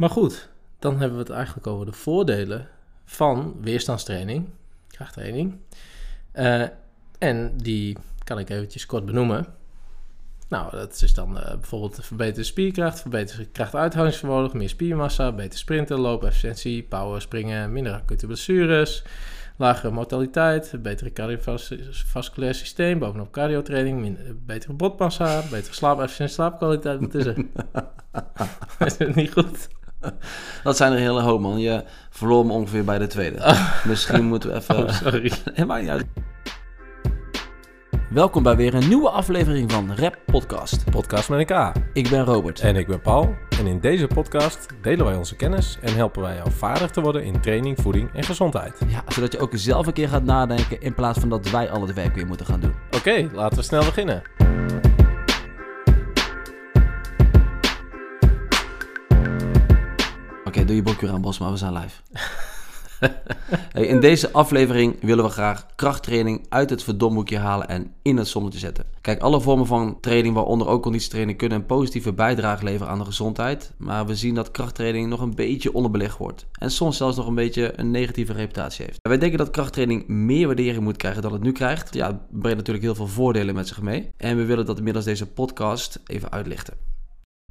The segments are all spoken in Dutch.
Maar goed, dan hebben we het eigenlijk over de voordelen van weerstandstraining, krachttraining. Uh, en die kan ik eventjes kort benoemen. Nou, dat is dan uh, bijvoorbeeld verbeterde spierkracht, verbeterde krachtuithoudingsvermogen, meer spiermassa, beter sprinten, loopefficiëntie, power, springen, minder acute blessures, lagere mortaliteit, betere cardiovasculair systeem, bovenop cardiotraining, betere botmassa, betere slaapefficiëntie, slaapkwaliteit. Wat is er? is het niet goed? Dat zijn er een hele hoop, man. Je verloor me ongeveer bij de tweede. Misschien moeten we even... Oh, sorry. Helemaal niet uit. Welkom bij weer een nieuwe aflevering van Rap Podcast. Podcast met een K. Ik ben Robert. En ik ben Paul. En in deze podcast delen wij onze kennis en helpen wij jou vaardig te worden in training, voeding en gezondheid. Ja, zodat je ook zelf een keer gaat nadenken in plaats van dat wij al het werk weer moeten gaan doen. Oké, laten we snel beginnen. Oké, doe je boekje aan, Bos, maar we zijn live. hey, in deze aflevering willen we graag krachttraining uit het verdomboekje halen en in het zonnetje zetten. Kijk, alle vormen van training, waaronder ook conditietraining, kunnen een positieve bijdrage leveren aan de gezondheid. Maar we zien dat krachttraining nog een beetje onderbelegd wordt. En soms zelfs nog een beetje een negatieve reputatie heeft. Wij denken dat krachttraining meer waardering moet krijgen dan het nu krijgt. Ja, het brengt natuurlijk heel veel voordelen met zich mee. En we willen dat inmiddels deze podcast even uitlichten.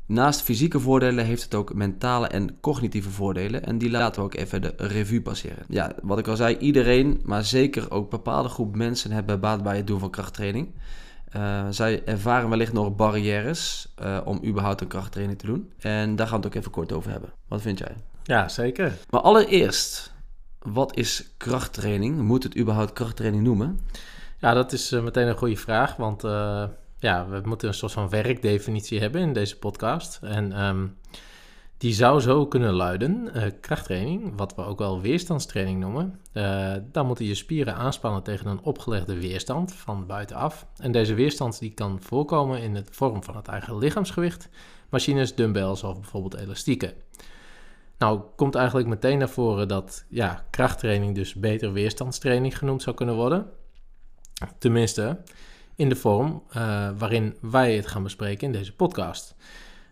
Naast fysieke voordelen heeft het ook mentale en cognitieve voordelen. En die laten we ook even de revue passeren. Ja, wat ik al zei, iedereen, maar zeker ook bepaalde groep mensen hebben baat bij het doen van krachttraining. Uh, zij ervaren wellicht nog barrières uh, om überhaupt een krachttraining te doen. En daar gaan we het ook even kort over hebben. Wat vind jij? Ja, zeker. Maar allereerst, wat is krachttraining? Moet het überhaupt krachttraining noemen? Ja, dat is uh, meteen een goede vraag, want ja, we moeten een soort van werkdefinitie hebben in deze podcast. En um, die zou zo kunnen luiden: uh, krachttraining, wat we ook wel weerstandstraining noemen. Uh, dan moeten je spieren aanspannen tegen een opgelegde weerstand van buitenaf. En deze weerstand die kan voorkomen in de vorm van het eigen lichaamsgewicht, machines, dumbbells of bijvoorbeeld elastieken. Nou, komt eigenlijk meteen naar voren dat ja, krachttraining dus beter weerstandstraining genoemd zou kunnen worden. Tenminste, in de vorm uh, waarin wij het gaan bespreken in deze podcast.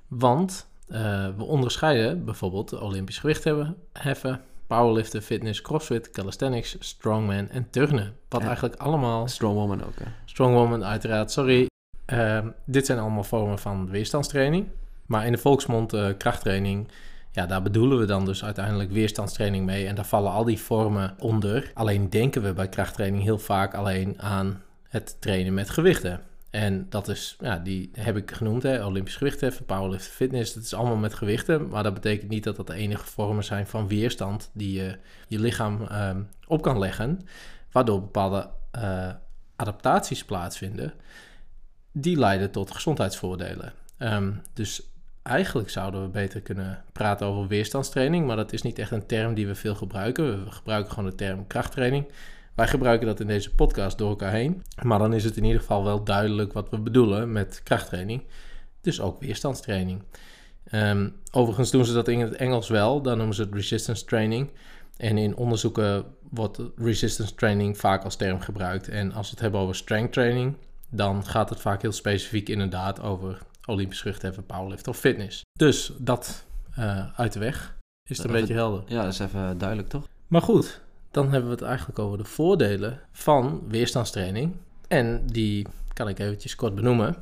Want uh, we onderscheiden bijvoorbeeld Olympisch gewicht hebben, heffen, powerliften, fitness, crossfit, calisthenics, strongman en turnen. Wat eigenlijk allemaal... Strongwoman ook, hè? Strongwoman, uiteraard, sorry. Uh, dit zijn allemaal vormen van weerstandstraining. Maar in de volksmond uh, krachttraining, ja, daar bedoelen we dan dus uiteindelijk weerstandstraining mee. En daar vallen al die vormen onder. Alleen denken we bij krachttraining heel vaak alleen aan het trainen met gewichten. En dat is, ja, die heb ik genoemd, hè, Olympisch gewichtheffen, powerlifting, fitness. Dat is allemaal met gewichten, maar dat betekent niet dat dat de enige vormen zijn van weerstand die je je lichaam ehm, op kan leggen, waardoor bepaalde uh, adaptaties plaatsvinden, die leiden tot gezondheidsvoordelen. Um, dus eigenlijk zouden we beter kunnen praten over weerstandstraining, maar dat is niet echt een term die we veel gebruiken. We gebruiken gewoon de term krachttraining. Wij gebruiken dat in deze podcast door elkaar heen. Maar dan is het in ieder geval wel duidelijk wat we bedoelen met krachttraining. Dus ook weerstandstraining. Um, overigens doen ze dat in het Engels wel. Dan noemen ze het resistance training. En in onderzoeken wordt resistance training vaak als term gebruikt. En als we het hebben over strength training, dan gaat het vaak heel specifiek inderdaad over Olympisch gewichtheffen, powerlift of fitness. Dus dat uh, uit de weg. Is het een beetje helder? Ja, dat is even duidelijk toch? Maar goed, dan hebben we het eigenlijk over de voordelen van weerstandstraining. En die kan ik eventjes kort benoemen.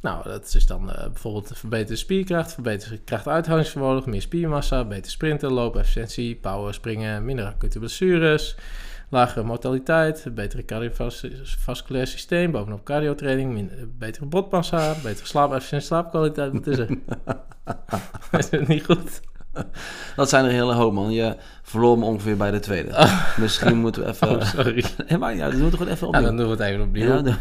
Nou, dat is dan uh, bijvoorbeeld verbeterde spierkracht, verbeterde krachtuithoudingsvermogen, meer spiermassa, beter sprinten, loopefficiëntie, power, springen, minder acute blessures, lagere mortaliteit, betere cardiovasculair systeem, bovenop cardiotraining, betere botmassa, betere slaapefficiëntie, slaapkwaliteit. Wat is er? is het niet goed? Dat zijn er een hele hoop, man. Je verloor me ongeveer bij de tweede. Oh. Misschien moeten we even... Oh, sorry. maar ja, dan moeten we gewoon even opnieuw. Ja, dan doen we het even opnieuw. Ja,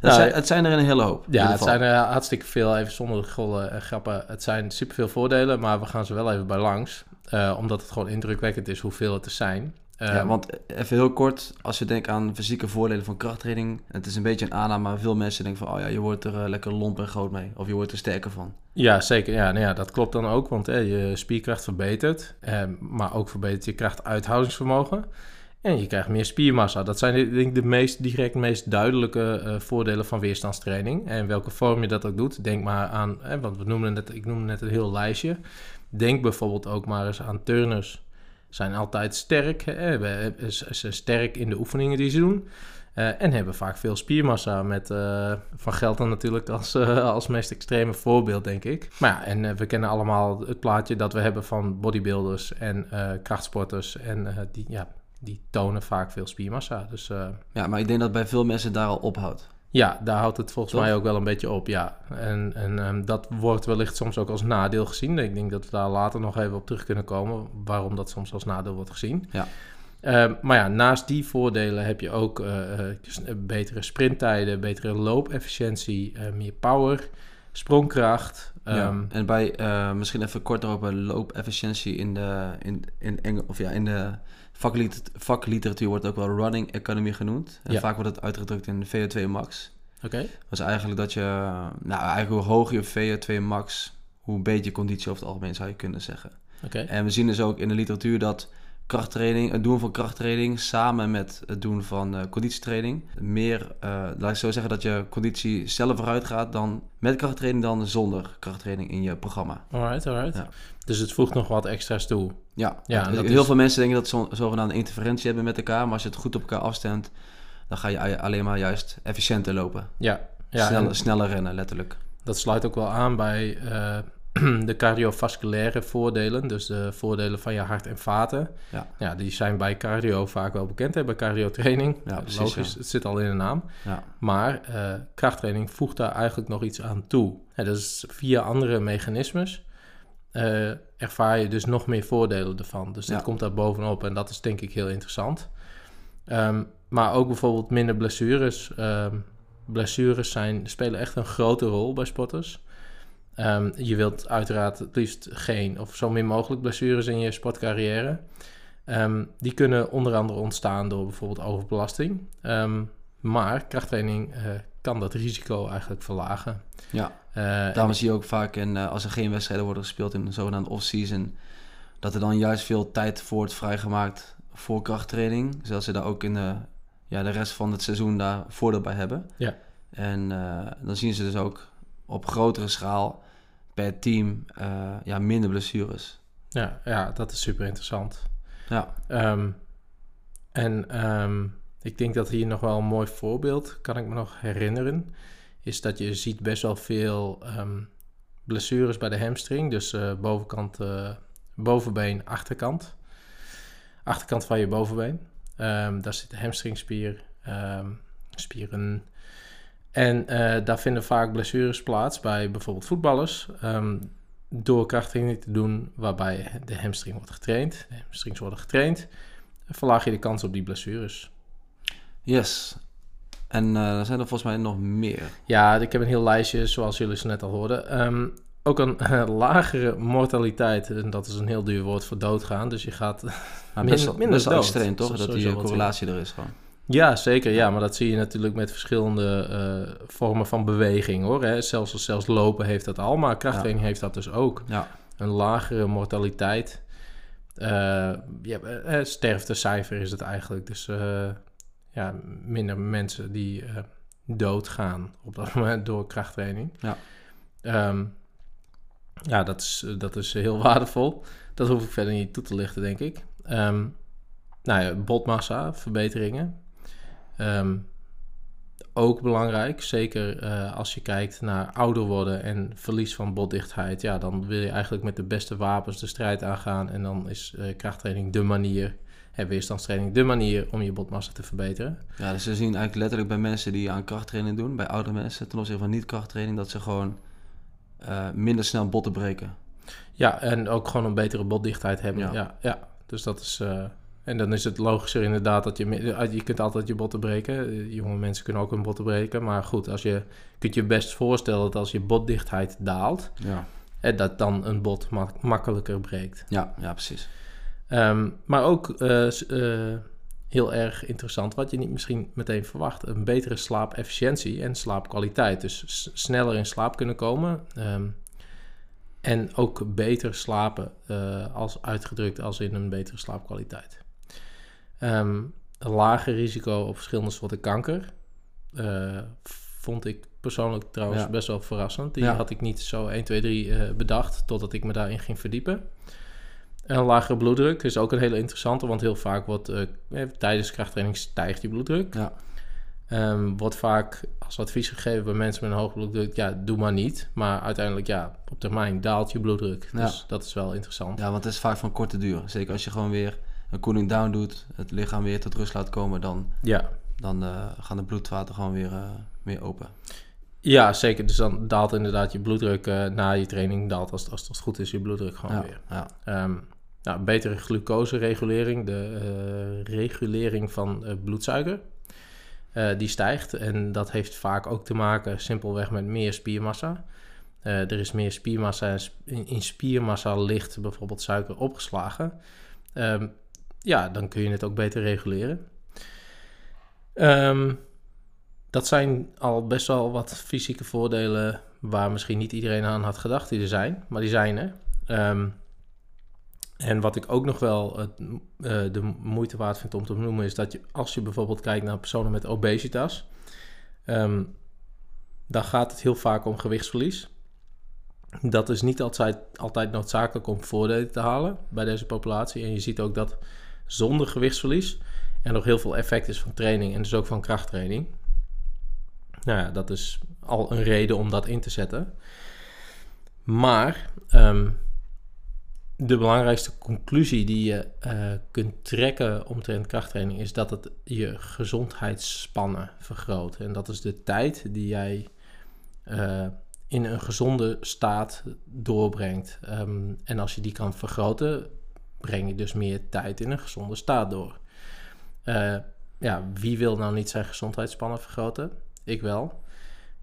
nou, zijn, het zijn er een hele hoop. Ja, het zijn er hartstikke veel. Even zonder gollen en grappen. Het zijn superveel voordelen, maar we gaan ze wel even bij langs. Uh, omdat het gewoon indrukwekkend is hoeveel het er zijn ja, ehm, want even heel kort, als je denkt aan fysieke voordelen van krachttraining, het is een beetje een aanname, maar veel mensen denken van, oh ja, je wordt er uh, lekker lomp en groot mee, of je wordt er sterker van. Ja, zeker. Ja, nou ja dat klopt dan ook, want je spierkracht verbetert, eh, maar ook verbetert je krachtuithoudingsvermogen. En je krijgt meer spiermassa. Dat zijn denk ik de meest direct, meest duidelijke uh, voordelen van weerstandstraining. En welke vorm je dat ook doet, denk maar aan, want we noemen het, ik noemde net een heel lijstje. denk bijvoorbeeld ook maar eens aan turners. Zijn altijd sterk, hebben- ze zijn sterk in de oefeningen die ze doen. eh, en hebben vaak veel spiermassa. Met eh, Van Gelten natuurlijk als, eh, als meest extreme voorbeeld, denk ik. Maar ja, en eh, we kennen allemaal het plaatje dat we hebben van bodybuilders en eh, krachtsporters. En eh, die, ja, die tonen vaak veel spiermassa. Dus eh, Ja, maar ik denk dat bij veel mensen daar al ophoudt. Ja, daar houdt het volgens Toch? mij ook wel een beetje op, ja. En, en ehm, dat wordt wellicht soms ook als nadeel gezien. Ik denk dat we daar later nog even op terug kunnen komen, waarom dat soms als nadeel wordt gezien. Ja. Ehm, maar ja, naast die voordelen heb je ook eh, eh, s- eh, betere sprinttijden, betere loopefficiëntie, eh, meer power, sprongkracht. Ja. Ehm, En bij, misschien even kort over loopefficiëntie in de, in, in Engel, of ja, in de vakliter- vakliteratuur wordt ook wel running economy genoemd. En Ja. vaak wordt het uitgedrukt in VO2 max. Oké, Dat is eigenlijk dat je, nou eigenlijk hoe hoger je VO2 max, hoe beter je conditie over het algemeen zou je kunnen zeggen. oké. En we zien dus ook in de literatuur dat krachttraining, het doen van krachttraining samen met het doen van eh, conditietraining, meer, eh, laat ik zo zeggen, dat je conditie sneller vooruit gaat dan met krachttraining dan zonder krachttraining in je programma. Alright, alright. Ja. Dus het voegt nog wat extra's toe. Ja, Ja, dat heel is- veel mensen denken dat ze zo- zogenaamde interferentie hebben met elkaar, maar als je het goed op elkaar afstemt, dan ga je alleen maar juist efficiënter lopen. Ja, ja sneller, en- sneller rennen, letterlijk. Dat sluit ook wel aan bij eh, de cardiovasculaire voordelen. Dus de voordelen van je hart en vaten. Ja. die zijn bij cardio vaak wel bekend. Hè? Bij cardiotraining. Ja, precies, Logisch, ja. het zit al in de naam. Ja, Maar eh, krachttraining voegt daar eigenlijk nog iets aan toe. Ja, dus via andere mechanismes eh, ervaar je dus nog meer voordelen ervan. Dus Ja. komt daar bovenop en dat is denk ik heel interessant. Ehm, maar ook bijvoorbeeld minder blessures. Ehm, blessures zijn, spelen echt een grote rol bij sporters. Ehm, je wilt uiteraard het liefst geen of zo min mogelijk blessures in je sportcarrière. Die kunnen onder andere ontstaan door bijvoorbeeld overbelasting. Maar krachttraining eh, kan dat risico eigenlijk verlagen. ja. Eh, Daarom zie je ook vaak in, eh, als er geen wedstrijden worden gespeeld in een zogenaamde off-season, dat er dan juist veel tijd voor wordt vrijgemaakt voor krachttraining. Zodat ze daar ook in de, ja, de rest van het seizoen daar voordeel bij hebben. Ja. En eh, dan zien ze dus ook op grotere schaal per team ja, minder blessures. ja, ja, dat is super interessant. Ja, Ehm, en ehm, ik denk dat hier nog wel een mooi voorbeeld, kan ik me nog herinneren, is dat je ziet best wel veel ehm, blessures bij de hamstring. Dus eh, bovenkant, eh, bovenbeen, achterkant. Achterkant van je bovenbeen. Ehm, daar zit de hamstringspier, ehm, spieren. En eh, daar vinden vaak blessures plaats bij bijvoorbeeld voetballers. door krachttraining te doen waarbij de hamstring wordt getraind. De hamstrings worden getraind. Verlaag je de kans op die blessures. yes. En eh er zijn er volgens mij nog meer. Ja, ik heb een heel lijstje, zoals jullie zo net al hoorden. Ehm, ook een eh, lagere mortaliteit. En dat is een heel duur woord voor doodgaan. Dus je gaat... Maar best minder best wel dood. extreem, toch? Dat die wat correlatie er is gewoon. Ja, zeker. Ja, maar dat zie je natuurlijk met verschillende eh, vormen van beweging, hoor. Hè. Zelfs, zelfs lopen heeft dat al, maar krachttraining heeft dat dus ook. Ja, Een lagere mortaliteit. Eh ja, eh, sterftecijfer is het eigenlijk. Dus eh, ja, minder mensen die eh, doodgaan op dat moment door krachttraining. Ja. Ehm, ja, dat is, dat is heel waardevol. Dat hoef ik verder niet toe te lichten, denk ik. Ehm, nou ja, botmassa, verbeteringen. Ehm, ook belangrijk, zeker eh, als je kijkt naar ouder worden en verlies van botdichtheid. Ja, dan wil je eigenlijk met de beste wapens de strijd aangaan. En dan is eh, krachttraining de manier, en weerstandstraining de manier om je botmassa te verbeteren. Ja, dus we zien eigenlijk letterlijk bij mensen die aan krachttraining doen, bij oudere mensen ten opzichte van niet-krachttraining, dat ze gewoon eh, minder snel botten breken. Ja, en ook gewoon een betere botdichtheid hebben. Ja. Ja, ja, dus dat is. eh, en dan is het logischer inderdaad dat je. eh, Je kunt altijd je botten breken. Jonge mensen kunnen ook hun botten breken. Maar goed, als je kunt je best voorstellen dat als je botdichtheid daalt, Ja, eh, dat dan een bot ma- makkelijker breekt. ja, ja precies. Ehm, maar ook eh, eh, heel erg interessant, wat je niet misschien meteen verwacht: een betere slaapefficiëntie en slaapkwaliteit. Dus sneller in slaap kunnen komen. ehm, en ook beter slapen, eh, als uitgedrukt als in een betere slaapkwaliteit. Ehm, een lager risico op verschillende soorten kanker. vond ik persoonlijk trouwens Ja. best wel verrassend. Die Ja. had ik niet zo 1, 2, 3 eh, bedacht, totdat ik me daarin ging verdiepen. En lagere bloeddruk is ook een hele interessante, want heel vaak wordt eh, eh, tijdens krachttraining stijgt je bloeddruk. Ja. Ehm, wordt vaak als advies gegeven bij mensen met een hoge bloeddruk, ja, doe maar niet. Maar uiteindelijk, ja, op termijn daalt je bloeddruk. Ja. Dus dat is wel interessant. ja, want het is vaak van korte duur. Zeker als je gewoon weer een cooling down doet, het lichaam weer tot rust laat komen, dan, Ja, dan eh, gaan de bloedvaten gewoon weer, eh, weer open. ja zeker. Dus dan daalt inderdaad je bloeddruk eh, na je training, daalt als, als het goed is je bloeddruk gewoon Ja, weer. ja. Ehm, nou, betere glucoseregulering, de eh, regulering van eh, bloedsuiker, eh, die stijgt. En dat heeft vaak ook te maken simpelweg met meer spiermassa. Er is meer spiermassa en in spiermassa ligt bijvoorbeeld suiker opgeslagen. Ehm, ja, dan kun je het ook beter reguleren. Ehm, dat zijn al best wel wat fysieke voordelen waar misschien niet iedereen aan had gedacht die er zijn, maar die zijn er. Ehm, en wat ik ook nog wel het, eh, de moeite waard vind om te noemen, is dat je, als je bijvoorbeeld kijkt naar personen met obesitas, ehm, dan gaat het heel vaak om gewichtsverlies. Dat is niet altijd, altijd noodzakelijk om voordelen te halen bij deze populatie. En je ziet ook dat zonder gewichtsverlies er nog heel veel effect is van training en dus ook van krachttraining. Nou ja, dat is al een reden om dat in te zetten. Maar ehm, de belangrijkste conclusie die je eh, kunt trekken omtrent krachttraining is dat het je gezondheidsspannen vergroot. En dat is de tijd die jij eh, in een gezonde staat doorbrengt. Ehm, en als je die kan vergroten, breng je dus meer tijd in een gezonde staat door. Eh, ja, wie wil nou niet zijn gezondheidsspannen vergroten? Ik wel.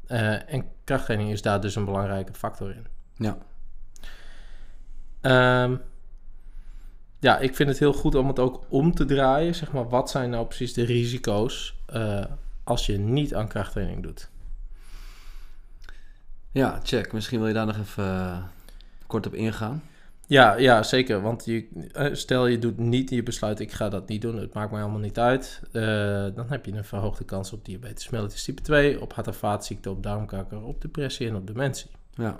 En krachttraining is daar dus een belangrijke factor in. Ja. Ehm, ja, ik vind het heel goed om het ook om te draaien. Zeg maar, wat zijn nou precies de risico's eh, als je niet aan krachttraining doet? ja, check. Misschien wil je daar nog even eh, kort op ingaan. Ja, ja zeker. Want je, eh, stel je doet niet, je besluit ik ga dat niet doen, het maakt mij allemaal niet uit. dan heb je een verhoogde kans op diabetes mellitus type 2, op hart- en vaatziekten, op darmkanker, op depressie en op dementie. Ja.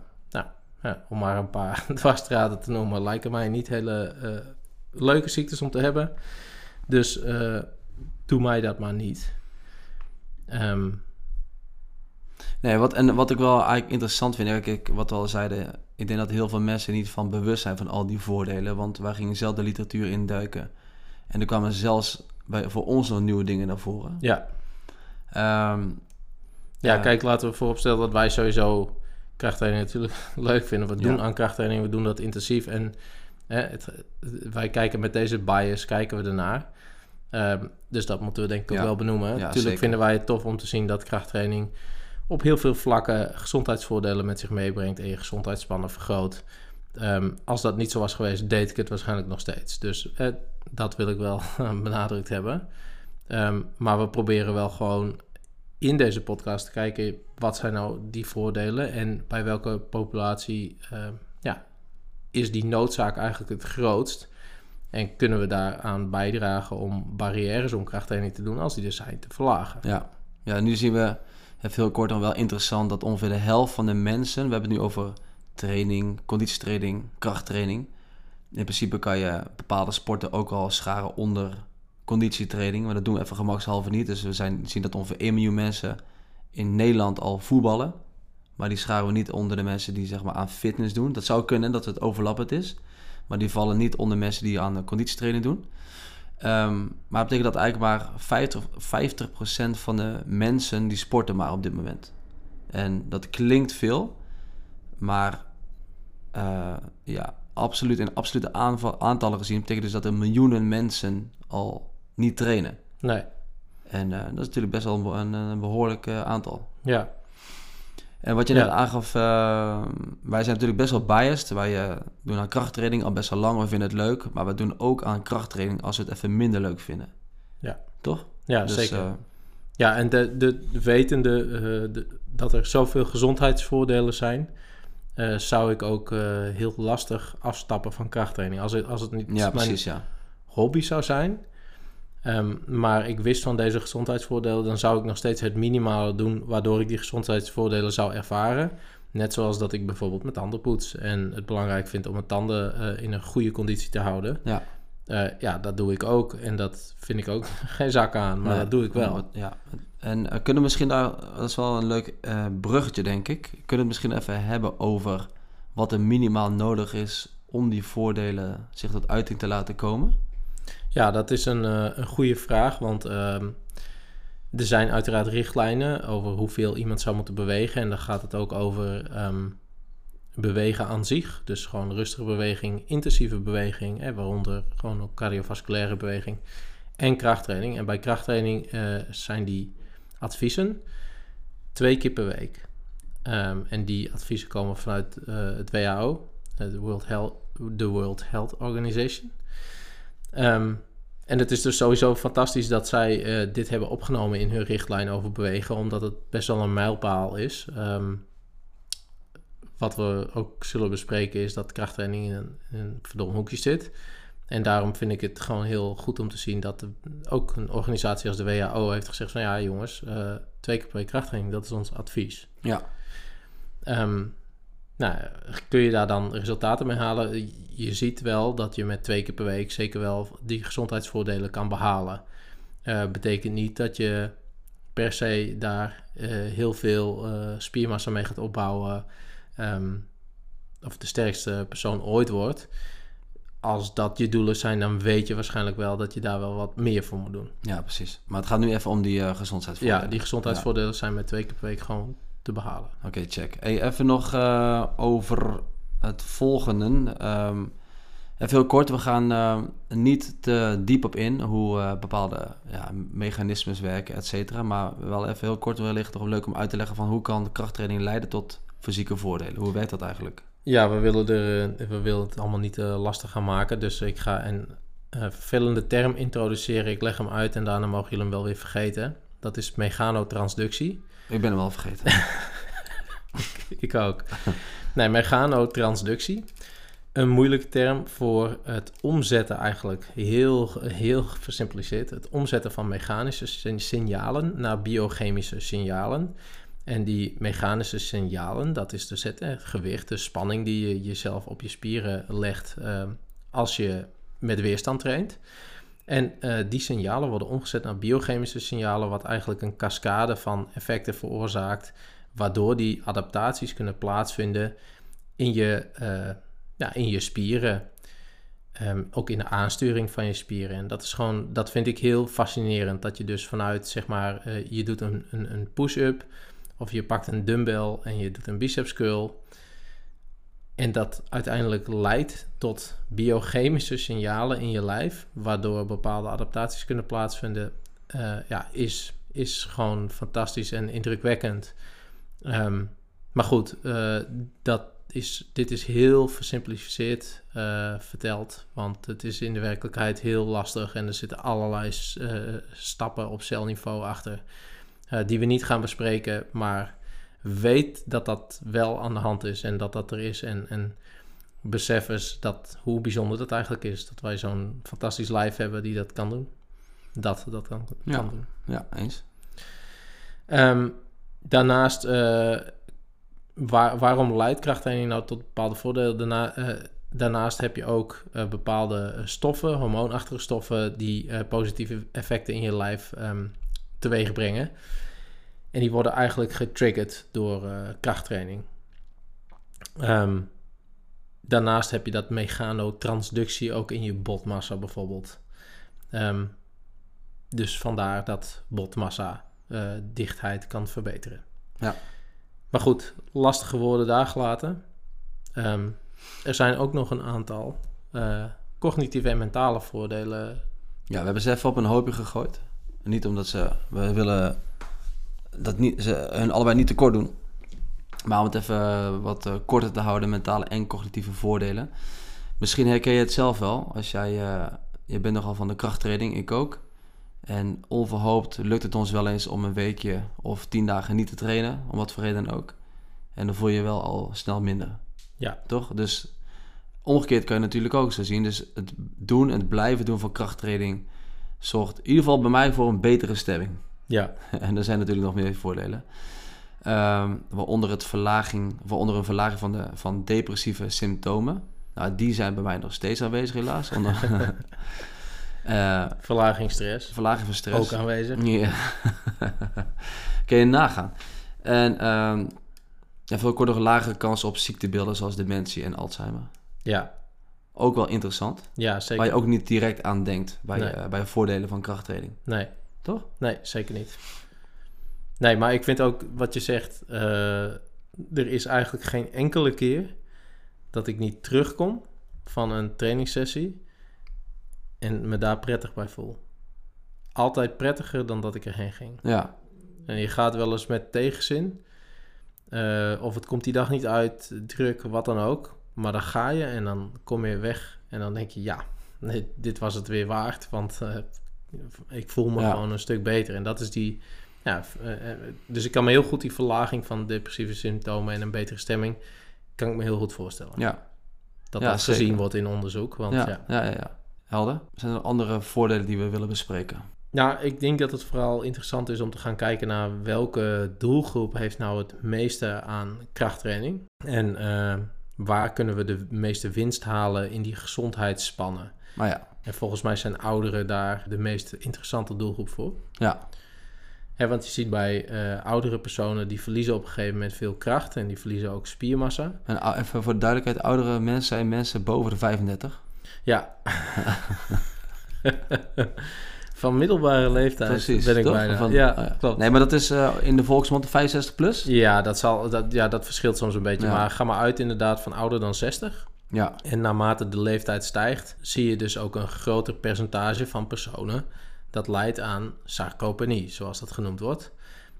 Ja, om maar een paar dwarsstraten te noemen, lijken mij niet hele eh, leuke ziektes om te hebben. Dus eh, doe mij dat maar niet. Ehm, Nee, wat, en wat ik wel eigenlijk interessant vind, ik, wat we al zeiden, ik denk dat heel veel mensen niet van bewust zijn van al die voordelen. Want wij gingen zelf de literatuur induiken. En er kwamen zelfs bij, voor ons nog nieuwe dingen naar voren. ja. Ehm, ja, Ja. kijk, laten we vooropstellen dat wij sowieso krachttraining natuurlijk leuk vinden. We doen Ja. aan krachttraining, we doen dat intensief. En hè, het, wij kijken met deze bias, kijken we ernaar. Ehm, dus dat moeten we denk ik ook Ja. wel benoemen. Ja, Natuurlijk zeker. vinden wij het tof om te zien dat krachttraining op heel veel vlakken gezondheidsvoordelen met zich meebrengt en je gezondheidsspannen vergroot. Ehm, als dat niet zo was geweest, deed ik het waarschijnlijk nog steeds. Dus eh, dat wil ik wel benadrukt hebben. Ehm, maar we proberen wel gewoon in deze podcast kijken wat zijn nou die voordelen en bij welke populatie ehm, ja, is die noodzaak eigenlijk het grootst. En kunnen we daaraan bijdragen om barrières om krachttraining te doen als die er zijn te verlagen. ja. ja, nu zien we, even heel kort dan wel interessant, dat ongeveer de helft van de mensen, we hebben het nu over training, conditietraining, krachttraining. In principe kan je bepaalde sporten ook al scharen onder conditietraining, maar dat doen we even gemakshalve niet. Dus we zijn, zien dat ongeveer 1 miljoen mensen in Nederland al voetballen. Maar die scharen we niet onder de mensen die zeg maar, aan fitness doen. Dat zou kunnen dat het overlappend is. Maar die vallen niet onder mensen die aan conditietraining doen. Ehm, maar dat betekent dat eigenlijk maar 50, 50% van de mensen die sporten maar op dit moment. En dat klinkt veel, maar eh, ja, absoluut in absolute aantallen gezien betekent dus dat er miljoenen mensen al niet trainen. Nee, En eh, dat is natuurlijk best wel een, een, behoorlijk eh, aantal. ja, En wat je Ja. net aangaf, eh, wij zijn natuurlijk best wel biased. Wij doen aan krachttraining al best wel lang, we vinden het leuk. Maar we doen ook aan krachttraining als we het even minder leuk vinden. Ja. Toch? ja Dus, zeker. Ja, en de, de wetende de, dat er zoveel gezondheidsvoordelen zijn, zou ik ook heel lastig afstappen van krachttraining. Als het, als het niet ja, mijn precies, ja. hobby zou zijn, Ehm, maar ik wist van deze gezondheidsvoordelen, dan zou ik nog steeds het minimale doen waardoor ik die gezondheidsvoordelen zou ervaren. Net zoals dat ik bijvoorbeeld mijn tanden poets en het belangrijk vind om mijn tanden eh, in een goede conditie te houden. Ja. Eh, ja, dat doe ik ook en dat vind ik ook geen zak aan, maar Nee, dat doe ik wel. Ja. En eh, kunnen we misschien daar, dat is wel een leuk bruggetje denk ik, kunnen we het misschien even hebben over wat er minimaal nodig is om die voordelen zich tot uiting te laten komen? Ja, dat is een, eh, een goede vraag, want ehm, er zijn uiteraard richtlijnen over hoeveel iemand zou moeten bewegen. En dan gaat het ook over ehm, bewegen aan zich. Dus gewoon rustige beweging, intensieve beweging, hè, waaronder gewoon ook cardiovasculaire beweging en krachttraining. En bij krachttraining eh, zijn die adviezen twee keer per week. Ehm, en die adviezen komen vanuit eh, het WHO, de World Health, World Health Organization. Ehm, en het is dus sowieso fantastisch dat zij eh, dit hebben opgenomen in hun richtlijn over bewegen, omdat het best wel een mijlpaal is. Ehm, wat we ook zullen bespreken is dat krachttraining in een, in een verdomd hoekje zit. En daarom vind ik het gewoon heel goed om te zien dat de- ook een organisatie als de WHO heeft gezegd van ja jongens, eh, twee keer per week krachttraining, dat is ons advies. Ja. Ehm, nou, kun je daar dan resultaten mee halen? Je ziet wel dat je met twee keer per week zeker wel die gezondheidsvoordelen kan behalen. Eh betekent niet dat je per se daar eh, heel veel eh, spiermassa mee gaat opbouwen. ehm, of de sterkste persoon ooit wordt. Als dat je doelen zijn, dan weet je waarschijnlijk wel dat je daar wel wat meer voor moet doen. Ja, precies. Maar het gaat nu even om die gezondheidsvoordelen. Ja, die gezondheidsvoordelen zijn met twee keer per week gewoon te behalen. Oké, check. Hey, even nog eh, over het volgende. Ehm, even heel kort, we gaan eh, niet te diep op in hoe eh, bepaalde ja, mechanismes werken, et cetera. Maar wel even heel kort wellicht nog leuk om uit te leggen van hoe kan krachttraining leiden tot fysieke voordelen. Hoe werkt dat eigenlijk? Ja, we willen, er, we willen het allemaal niet eh, lastig gaan maken. Dus ik ga een eh, vervelende term introduceren. Ik leg hem uit en daarna mogen jullie hem wel weer vergeten. Dat is mechanotransductie. Ik ben hem al vergeten. ik ook. Nee, mechanotransductie. Een moeilijke term voor het omzetten eigenlijk. Heel, heel versimpliceerd. Het omzetten van mechanische signalen naar biochemische signalen. En die mechanische signalen, dat is dus het, gewicht, de spanning die je jezelf op je spieren legt eh, als je met weerstand traint. En eh, die signalen worden omgezet naar biochemische signalen, wat eigenlijk een cascade van effecten veroorzaakt, waardoor die adaptaties kunnen plaatsvinden in je, eh, ja, in je spieren. Ehm, ook in de aansturing van je spieren. En dat is gewoon, dat vind ik heel fascinerend. Dat je dus vanuit, zeg maar, eh, je doet een, een, een push-up of je pakt een dumbbell en je doet een biceps curl. En dat uiteindelijk leidt tot biochemische signalen in je lijf, waardoor bepaalde adaptaties kunnen plaatsvinden, eh, ja, is, is gewoon fantastisch en indrukwekkend. Ehm, maar goed, eh, dat is, dit is heel versimplificeerd eh, verteld, want het is in de werkelijkheid heel lastig en er zitten allerlei stappen op celniveau achter die we niet gaan bespreken, maar weet dat dat wel aan de hand is en dat dat er is en, en besef eens dat, hoe bijzonder dat eigenlijk is, dat wij zo'n fantastisch live hebben die dat kan doen. Dat dat kan, kan Ja. doen. Ja, eens. Ehm, daarnaast, waar, waarom leidt krachttraining nou tot bepaalde voordelen? Daarna, eh, daarnaast heb je ook eh, bepaalde stoffen, hormoonachtige stoffen, die positieve effecten in je lijf ehm, teweeg brengen. En die worden eigenlijk getriggerd door eh, krachttraining. Ehm, daarnaast heb je dat mechanotransductie ook in je botmassa bijvoorbeeld. Ehm, dus vandaar dat botmassa eh, dichtheid kan verbeteren. Ja. Maar goed, lastige woorden daar gelaten. Ehm, er zijn ook nog een aantal eh, cognitieve en mentale voordelen. Ja, we hebben ze even op een hoopje gegooid. Niet omdat ze... We willen dat niet, ze hun allebei niet tekort doen. Maar om het even eh, wat eh, korter te houden, mentale en cognitieve voordelen. Misschien herken je het zelf wel. Als jij... eh, je bent nogal van de krachttraining, ik ook. En onverhoopt lukt het ons wel eens om een weekje of tien dagen niet te trainen. Om wat voor reden dan ook. En dan voel je je wel al snel minder. Ja. Toch? Dus omgekeerd kan je natuurlijk ook zo zien. Dus het doen, het blijven doen van krachttraining zorgt in ieder geval bij mij voor een betere stemming. Ja, en er zijn natuurlijk nog meer voordelen. Ehm, waaronder, het verlaging, waaronder een verlaging van, de, van depressieve symptomen. Nou, die zijn bij mij nog steeds aanwezig helaas. Onder, Eh, verlaging stress. verlaging van stress. Ook aanwezig. Ja. Kun je nagaan. En ehm ja, veel kortere lagere kans op ziektebeelden zoals dementie en Alzheimer. Ja, Ook wel interessant. ja zeker. Waar je ook niet direct aan denkt bij, Nee. bij voordelen van krachttraining. Nee, Toch? nee, zeker niet. Nee, maar ik vind ook wat je zegt, eh, er is eigenlijk geen enkele keer dat ik niet terugkom van een trainingssessie en me daar prettig bij voel. Altijd prettiger dan dat ik erheen ging. Ja, En je gaat wel eens met tegenzin. eh, of het komt die dag niet uit, druk, wat dan ook. Maar dan ga je en dan kom je weg. En dan denk je, ja, nee, dit was het weer waard. Want eh, ik voel me Ja. gewoon een stuk beter. En dat is die... Ja, eh, eh, dus ik kan me heel goed die verlaging van depressieve symptomen en een betere stemming... kan ik me heel goed voorstellen. ja, dat ja, dat gezien wordt in onderzoek. Want ja, ja. ja, ja, ja. Helder. Zijn er andere voordelen die we willen bespreken? Nou, ik denk dat het vooral interessant is om te gaan kijken naar welke doelgroep heeft nou het meeste aan krachttraining. En eh, waar kunnen we de meeste winst halen in die gezondheidsspannen. Maar ja, En volgens mij zijn ouderen daar de meest interessante doelgroep voor. ja, want je ziet bij eh, oudere personen die verliezen op een gegeven moment veel kracht en die verliezen ook spiermassa. en ou- even voor de duidelijkheid, oudere mensen zijn mensen boven de 35. Ja. Van middelbare leeftijd Precies, ben ik toch? bijna. Van- ja, oh ja. klopt. Nee, maar dat is eh, in de volksmond 65 plus. Ja, dat, zal, dat, ja, dat verschilt soms een beetje. Ja. Maar ga maar uit inderdaad van ouder dan 60. Ja, En naarmate de leeftijd stijgt, zie je dus ook een groter percentage van personen dat leidt aan sarcopenie, zoals dat genoemd wordt.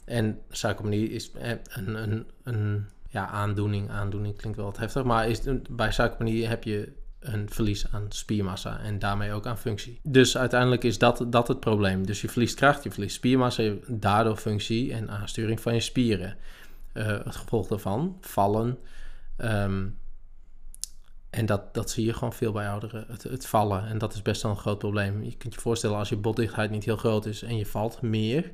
En sarcopenie is eh, een, een, een ja, aandoening. Aandoening klinkt wel wat heftig, maar is, bij sarcopenie heb je een verlies aan spiermassa en daarmee ook aan functie. Dus uiteindelijk is dat, dat het probleem. Dus je verliest kracht, je verliest spiermassa, daardoor functie en aansturing van je spieren. Eh, het gevolg daarvan, vallen. ehm, en dat, dat zie je gewoon veel bij ouderen, het, het vallen. En dat is best wel een groot probleem. Je kunt je voorstellen als je botdichtheid niet heel groot is en je valt meer,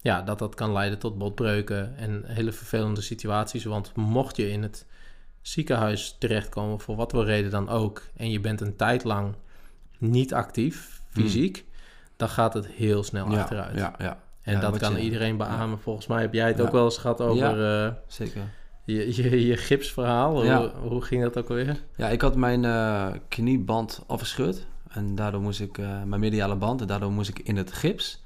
ja, dat dat kan leiden tot botbreuken en hele vervelende situaties. Want mocht je in het ziekenhuis terechtkomen, voor wat voor reden dan ook, en je bent een tijd lang niet actief, fysiek, dan gaat het heel snel ja, achteruit. ja, ja. En Ja, dat kan je- iedereen beamen. Volgens mij heb jij het ook wel eens gehad over eh, Zeker. Je, je, je gipsverhaal. Ja. Hoe, hoe ging dat ook alweer? Ja, ik had mijn eh, knieband afgescheurd. En daardoor moest ik, eh, mijn mediale band, en daardoor moest ik in het gips.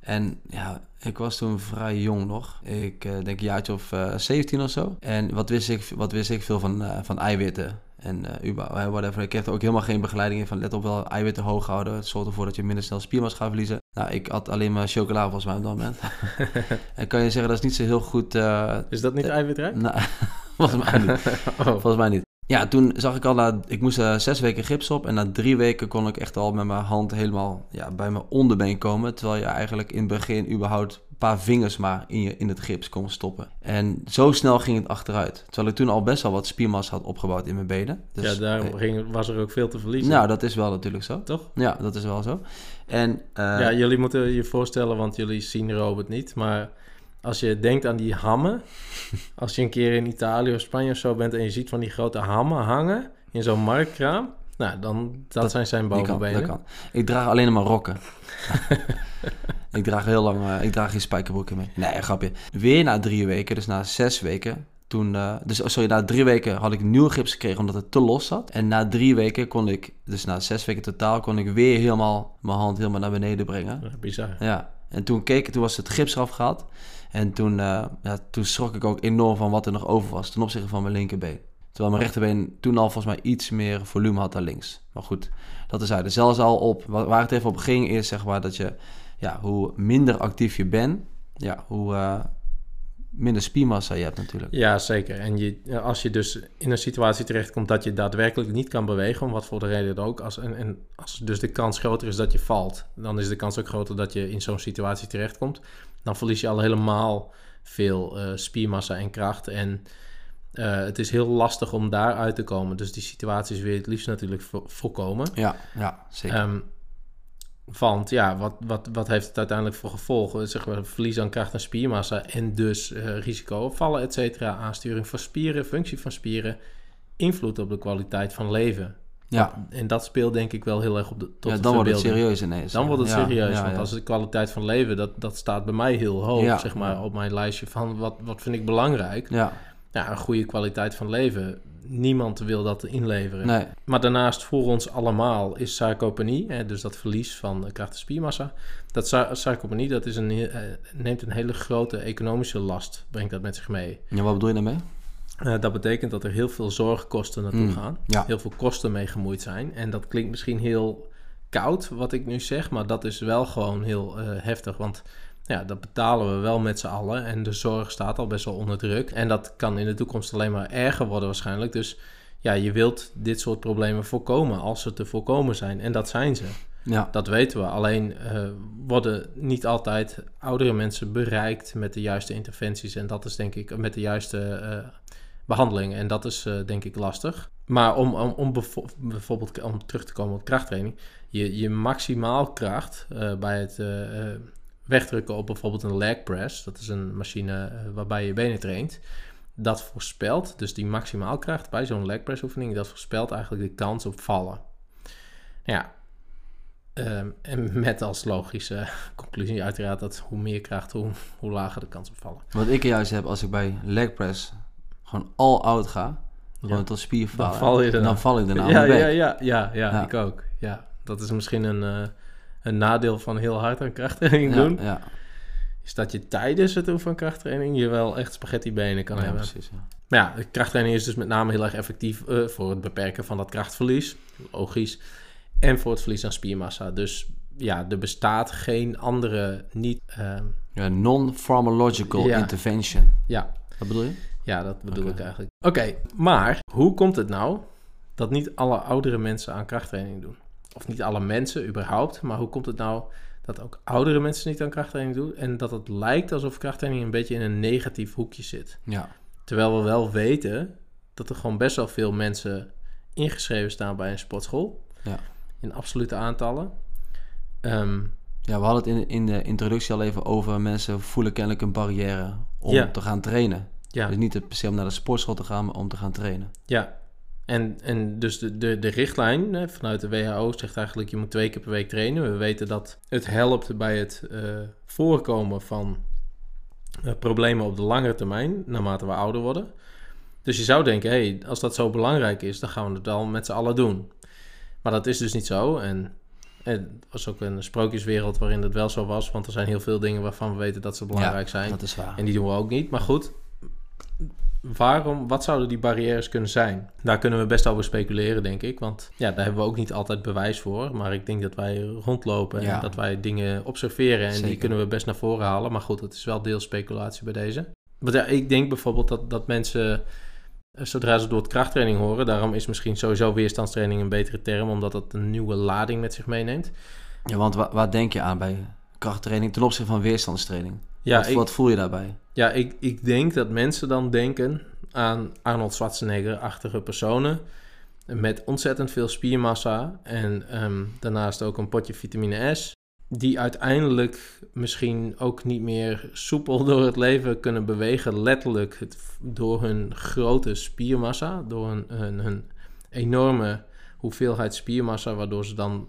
En ja, ik was toen vrij jong nog. Ik eh, denk een jaartje of eh 17 of zo. En wat wist ik, wat wist ik veel van, van eiwitten? En eh, whatever. Ik kreeg er ook helemaal geen begeleiding in van let op wel eiwitten hoog houden. Het zorgt ervoor dat je minder snel spiermassa gaat verliezen. Nou, ik had alleen maar chocola volgens mij op dat moment. en kan je zeggen, dat is niet zo heel goed... eh, Is dat niet eiwitrijk? nou, volgens mij niet. oh. Volgens mij niet. Ja, toen zag ik al, na, ik moest zes weken gips op. En na drie weken kon ik echt al met mijn hand helemaal ja, bij mijn onderbeen komen. Terwijl je eigenlijk in het begin überhaupt paar vingers maar in, je, in het gips kon stoppen. En zo snel ging het achteruit. Terwijl ik toen al best wel wat spiermassa had opgebouwd in mijn benen. Dus, ja, daarom eh, ging, was er ook veel te verliezen. nou, dat is wel natuurlijk zo. Toch? Ja, dat is wel zo. En eh, ja, jullie moeten je voorstellen, want jullie zien Robert niet. Maar als je denkt aan die hammen. als je een keer in Italië of Spanje of zo bent en je ziet van die grote hammen hangen in zo'n marktkraam. Nou, dan, dat, Dat- zijn zijn kan, bovenbenen. dat kan. Ik draag alleen maar rokken. ik draag heel lang, eh, ik draag geen spijkerbroeken meer. Nee, grapje. Weer na drie weken, dus na zes weken, toen, eh, dus oh, sorry, na drie weken had ik nieuwe gips gekregen omdat het te los zat. En na drie weken kon ik, dus na zes weken totaal, kon ik weer helemaal mijn hand helemaal naar beneden brengen. Ja, bizar. Ja, en toen keek ik, toen was het gips eraf gehaald. En toen, eh, ja, toen schrok ik ook enorm van wat er nog over was ten opzichte van mijn linkerbeen. Terwijl mijn rechterbeen toen al volgens mij iets meer volume had dan links. Maar goed, dat is uit. Zelfs al op, wa- waar het even op ging, is zeg maar dat je, ja, hoe minder actief je bent, ja, hoe eh, minder spiermassa je hebt natuurlijk. Ja, zeker. En je, als je dus in een situatie terechtkomt dat je daadwerkelijk niet kan bewegen, om wat voor de reden dan ook, als, en, en als dus de kans groter is dat je valt, dan is de kans ook groter dat je in zo'n situatie terechtkomt. Dan verlies je al helemaal veel eh, spiermassa en kracht. En eh, het is heel lastig om daar uit te komen. Dus die situaties wil je het liefst natuurlijk vo- voorkomen. Ja, ja, zeker. Ehm, Want ja, wat, wat, wat heeft het uiteindelijk voor gevolgen? Zeg maar, verlies aan kracht en spiermassa en dus uh, risico op vallen, et cetera. Aansturing van spieren, functie van spieren, invloed op de kwaliteit van leven. Ja. En dat speelt denk ik wel heel erg op de tot ja, de dan wordt het serieus ineens. Dan wordt het Ja, serieus, ja, want ja. als de kwaliteit van leven, dat, dat staat bij mij heel hoog, zeg maar, op mijn lijstje van wat, wat vind ik belangrijk. Ja, Ja, een goede kwaliteit van leven. Niemand wil dat inleveren. nee. Maar daarnaast voor ons allemaal is sarcopenie, hè, dus dat verlies van kracht en spiermassa. Dat sa- sarcopenie dat is een, eh, neemt een hele grote economische last, brengt dat met zich mee. Ja, wat bedoel je daarmee? Eh, dat betekent dat er heel veel zorgkosten naartoe Mm, gaan, ja. heel veel kosten mee gemoeid zijn. En dat klinkt misschien heel koud wat ik nu zeg, maar dat is wel gewoon heel eh, heftig, want ja, dat betalen we wel met z'n allen en de zorg staat al best wel onder druk. En dat kan in de toekomst alleen maar erger worden waarschijnlijk. Dus ja, je wilt dit soort problemen voorkomen als ze te voorkomen zijn. En dat zijn ze. Ja, Dat weten we. Alleen eh, worden niet altijd oudere mensen bereikt met de juiste interventies. En dat is denk ik met de juiste eh, behandeling. En dat is eh, denk ik lastig. Maar om, om, om bijvoorbeeld om terug te komen op krachttraining. Je, je maximaal kracht bij het wegdrukken op bijvoorbeeld een leg press. Dat is een machine eh, waarbij je benen traint. Dat voorspelt, dus die maximaalkracht bij zo'n leg press oefening, dat voorspelt eigenlijk de kans op vallen. Ja, Ehm, en met als logische conclusie uiteraard dat hoe meer kracht, hoe, hoe lager de kans op vallen. wat ik juist heb als ik bij leg press gewoon all out ga, gewoon Ja. tot spierfalen, Dan val je dan val ik daarna ja, ja, ja, ja, Ja. ik ook. Ja, dat is misschien een, eh, een nadeel van heel hard aan krachttraining doen. ja, Is dat je tijdens het doen van krachttraining je wel echt spaghetti benen kan ja, hebben. precies. Ja. Maar ja, krachttraining is dus met name heel erg effectief eh, voor het beperken van dat krachtverlies. Logisch. En voor het verlies aan spiermassa. Dus ja, er bestaat geen andere niet... ehm, Ja, non-pharmacological Ja. intervention. ja, Wat bedoel je? Ja, dat bedoel ik eigenlijk. Oké, maar hoe komt het nou dat niet alle oudere mensen aan krachttraining doen? Of niet alle mensen überhaupt, maar hoe komt het nou dat ook oudere mensen niet aan krachttraining doen en dat het lijkt alsof krachttraining een beetje in een negatief hoekje zit? Ja, Terwijl we wel weten dat er gewoon best wel veel mensen ingeschreven staan bij een sportschool. Ja. In absolute aantallen. Ehm, ja we hadden het in, in de introductie al even over mensen voelen kennelijk een barrière om Ja. te gaan trainen. ja, Dus niet per se om naar de sportschool te gaan, maar om te gaan trainen. Ja, en, en dus de, de, de richtlijn hè, vanuit de WHO zegt eigenlijk je moet twee keer per week trainen. We weten dat het helpt bij het eh, voorkomen van eh, problemen op de langere termijn, naarmate we ouder worden. Dus je zou denken, hé, hey, als dat zo belangrijk is, dan gaan we het wel met z'n allen doen. Maar dat is dus niet zo. En het was ook een sprookjeswereld waarin dat wel zo was, want er zijn heel veel dingen waarvan we weten dat ze belangrijk zijn. Dat is waar. En die doen we ook niet. Maar goed, waarom, wat zouden die barrières kunnen zijn? Daar kunnen we best over speculeren, denk ik. Want ja, daar hebben we ook niet altijd bewijs voor. Maar ik denk dat wij rondlopen Ja. en dat wij dingen observeren. En die kunnen we best naar voren halen. Maar goed, het is wel deels speculatie bij deze. Want ja, ik denk bijvoorbeeld dat, dat mensen, eh, zodra ze door het krachttraining horen... daarom is misschien sowieso weerstandstraining een betere term... omdat dat een nieuwe lading met zich meeneemt. Ja, want wa- waar denk je aan bij krachttraining ten opzichte van weerstandstraining? Ja, wat, ik, wat voel je daarbij? Ja, ik, ik denk dat mensen dan denken aan Arnold Schwarzenegger-achtige personen. Met ontzettend veel spiermassa en ehm, daarnaast ook een potje vitamine S. Die uiteindelijk misschien ook niet meer soepel door het leven kunnen bewegen. Letterlijk het, door hun grote spiermassa. Door hun, hun, hun enorme hoeveelheid spiermassa. Waardoor ze dan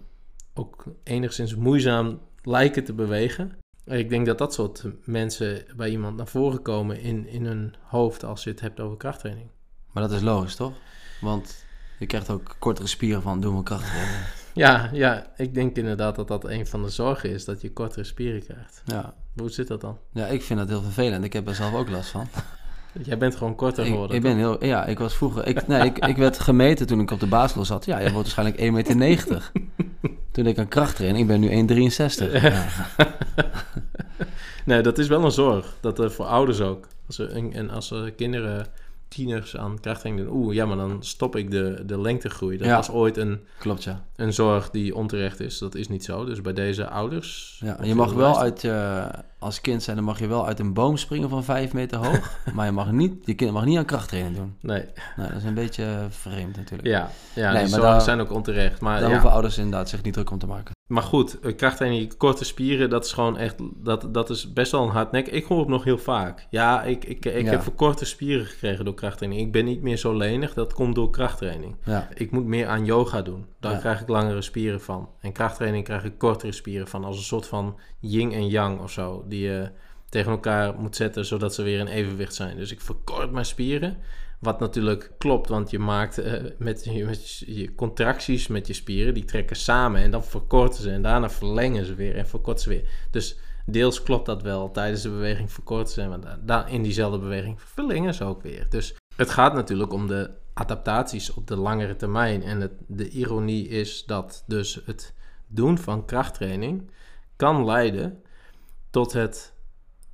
ook enigszins moeizaam lijken te bewegen. Ik denk dat dat soort mensen bij iemand naar voren komen in, in hun hoofd als je het hebt over krachttraining. Maar dat is logisch, toch? Want je krijgt ook kortere spieren van doen we krachttraining. Ja, ja, ik denk inderdaad dat dat een van de zorgen is, dat je kortere spieren krijgt. Ja. Hoe zit dat dan? ja, ik vind dat heel vervelend. Ik heb er zelf ook last van. Jij bent gewoon korter geworden. ik ben heel, ja, ik was vroeger. Ik, nee, ik, ik werd gemeten toen ik op de basisschool zat. Ja, je wordt waarschijnlijk 1,90 meter. Toen ik aan kracht trainde, ik ben nu 1,63. Ja. nee, dat is wel een zorg. Dat er voor ouders ook. Als er, en en als er kinderen, tieners aan krachttraining doen, oeh, ja, maar dan stop ik de, de lengtegroei. Dat Ja. was ooit een, Klopt, ja. een zorg die onterecht is. Dat is niet zo. Dus bij deze ouders. ja. Je mag wel uit, je als kind zijn, dan mag je wel uit een boom springen van 5 meter hoog. maar je mag niet, je kind mag niet aan krachttraining doen. Nee, Nou, dat is een beetje vreemd natuurlijk. ja, ja Nee, die maar daar- zijn ook onterecht. Maar Daar ja, hoeven ouders inderdaad zich niet druk om te maken. Maar goed, eh, krachttraining, korte spieren, dat is gewoon echt, dat, dat is best wel een hard nek. Ik hoor het nog heel vaak. Ja, ik, ik, ik Ja. heb voor korte spieren gekregen door krachttraining. Ik ben niet meer zo lenig, dat komt door krachttraining. Ja, Ik moet meer aan yoga doen. Daar Ja. krijg ik langere spieren van. En krachttraining krijg ik kortere spieren van. Als een soort van yin en yang of zo. Die je tegen elkaar moet zetten, zodat ze weer in evenwicht zijn. Dus ik verkort mijn spieren. Wat natuurlijk klopt, want je maakt eh, met, je, met je contracties met je spieren, die trekken samen en dan verkorten ze en daarna verlengen ze weer en verkorten ze weer. Dus deels klopt dat wel. Tijdens de beweging verkorten ze en da- da- in diezelfde beweging verlengen ze ook weer. Dus het gaat natuurlijk om de adaptaties op de langere termijn. En het, de ironie is dat dus het doen van krachttraining kan leiden tot het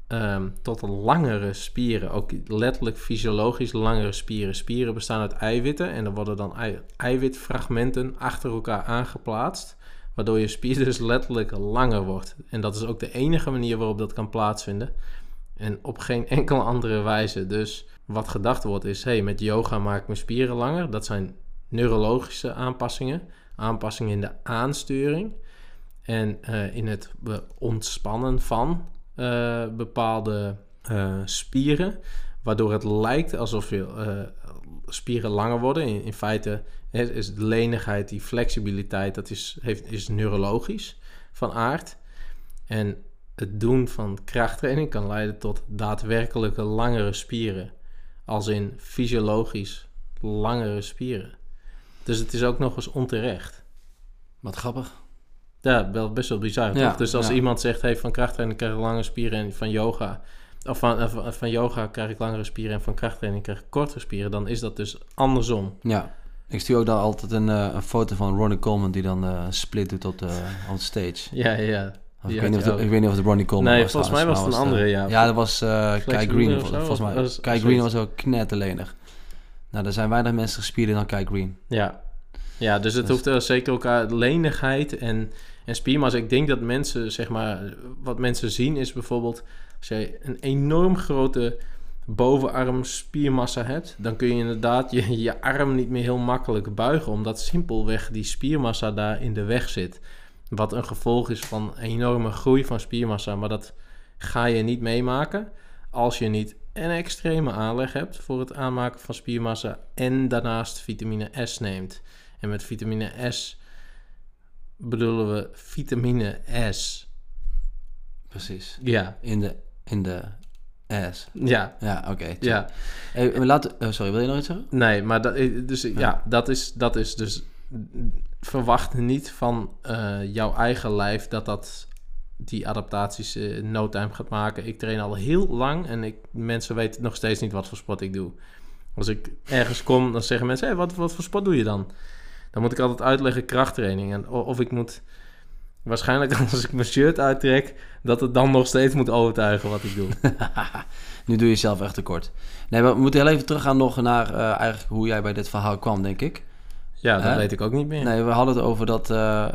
ehm, tot langere spieren. Ook letterlijk fysiologisch langere spieren. Spieren bestaan uit eiwitten en er worden dan ei- eiwitfragmenten achter elkaar aangeplaatst. Waardoor je spier dus letterlijk langer wordt. En dat is ook de enige manier waarop dat kan plaatsvinden. En op geen enkele andere wijze. Dus wat gedacht wordt is, hey, met yoga maak ik mijn spieren langer. Dat zijn neurologische aanpassingen. Aanpassingen in de aansturing. En eh, in het ontspannen van eh, bepaalde eh, spieren. Waardoor het lijkt alsof je eh, spieren langer worden. In, in feite is de lenigheid, die flexibiliteit, dat is, heeft, is neurologisch van aard. En het doen van krachttraining kan leiden tot daadwerkelijke langere spieren. Als in fysiologisch langere spieren. Dus het is ook nog eens onterecht. wat grappig. Ja, wel best wel bizar, Ja, toch? Dus als ja. iemand zegt, hey, van krachttraining krijg ik lange spieren en van yoga... Of van, eh, van, van yoga krijg ik langere spieren en van krachttraining krijg ik kortere spieren... dan is dat dus andersom. Ja, ik stuur ook daar altijd een, eh, een foto van Ronnie Coleman die dan eh, split doet op de, de stage. Ja, ja, ik, weet niet of ook. ik weet niet of het Ronnie Coleman Nee, was. volgens mij was het een de- andere, ja. Ja, dat was eh Kai Green. Volgens mij. was- Kai Green was ook knetterlenig. Nou, er zijn weinig mensen gespierder dan Kai Green. Ja, ja dus het Dus- hoeft er zeker elkaar lenigheid en, en spiermassa. Ik denk dat mensen, zeg maar, wat mensen zien is bijvoorbeeld... als je een enorm grote bovenarm spiermassa hebt... dan kun je inderdaad je, je arm niet meer heel makkelijk buigen... omdat simpelweg die spiermassa daar in de weg zit. Wat een gevolg is van enorme groei van spiermassa. Maar dat ga je niet meemaken als je niet een extreme aanleg hebt voor het aanmaken van spiermassa en daarnaast vitamine S neemt. En met vitamine S bedoelen we vitamine S. Precies. Ja, In de, in de ass. ja, Ja, oké. ja. Hey, laten, oh, sorry, wil je nog iets zeggen? Nee, maar dat, dus, ja. Ja. dat, is, dat is dus... Verwacht niet van eh, jouw eigen lijf dat dat die adaptaties eh, no time gaat maken. Ik train al heel lang en ik, mensen weten nog steeds niet wat voor sport ik doe. Als ik ergens kom, dan zeggen mensen... Hey, wat, wat voor sport doe je dan? Dan moet ik altijd uitleggen krachttraining. En, of ik moet... Waarschijnlijk als ik mijn shirt uittrek... dat het dan nog steeds moet overtuigen wat ik doe. Nu doe je jezelf echt tekort. Nee, maar we moeten heel even teruggaan nog naar eh, eigenlijk hoe jij bij dit verhaal kwam, denk ik. Ja, dat weet ik ook niet meer. Nee, we hadden het over dat, eh,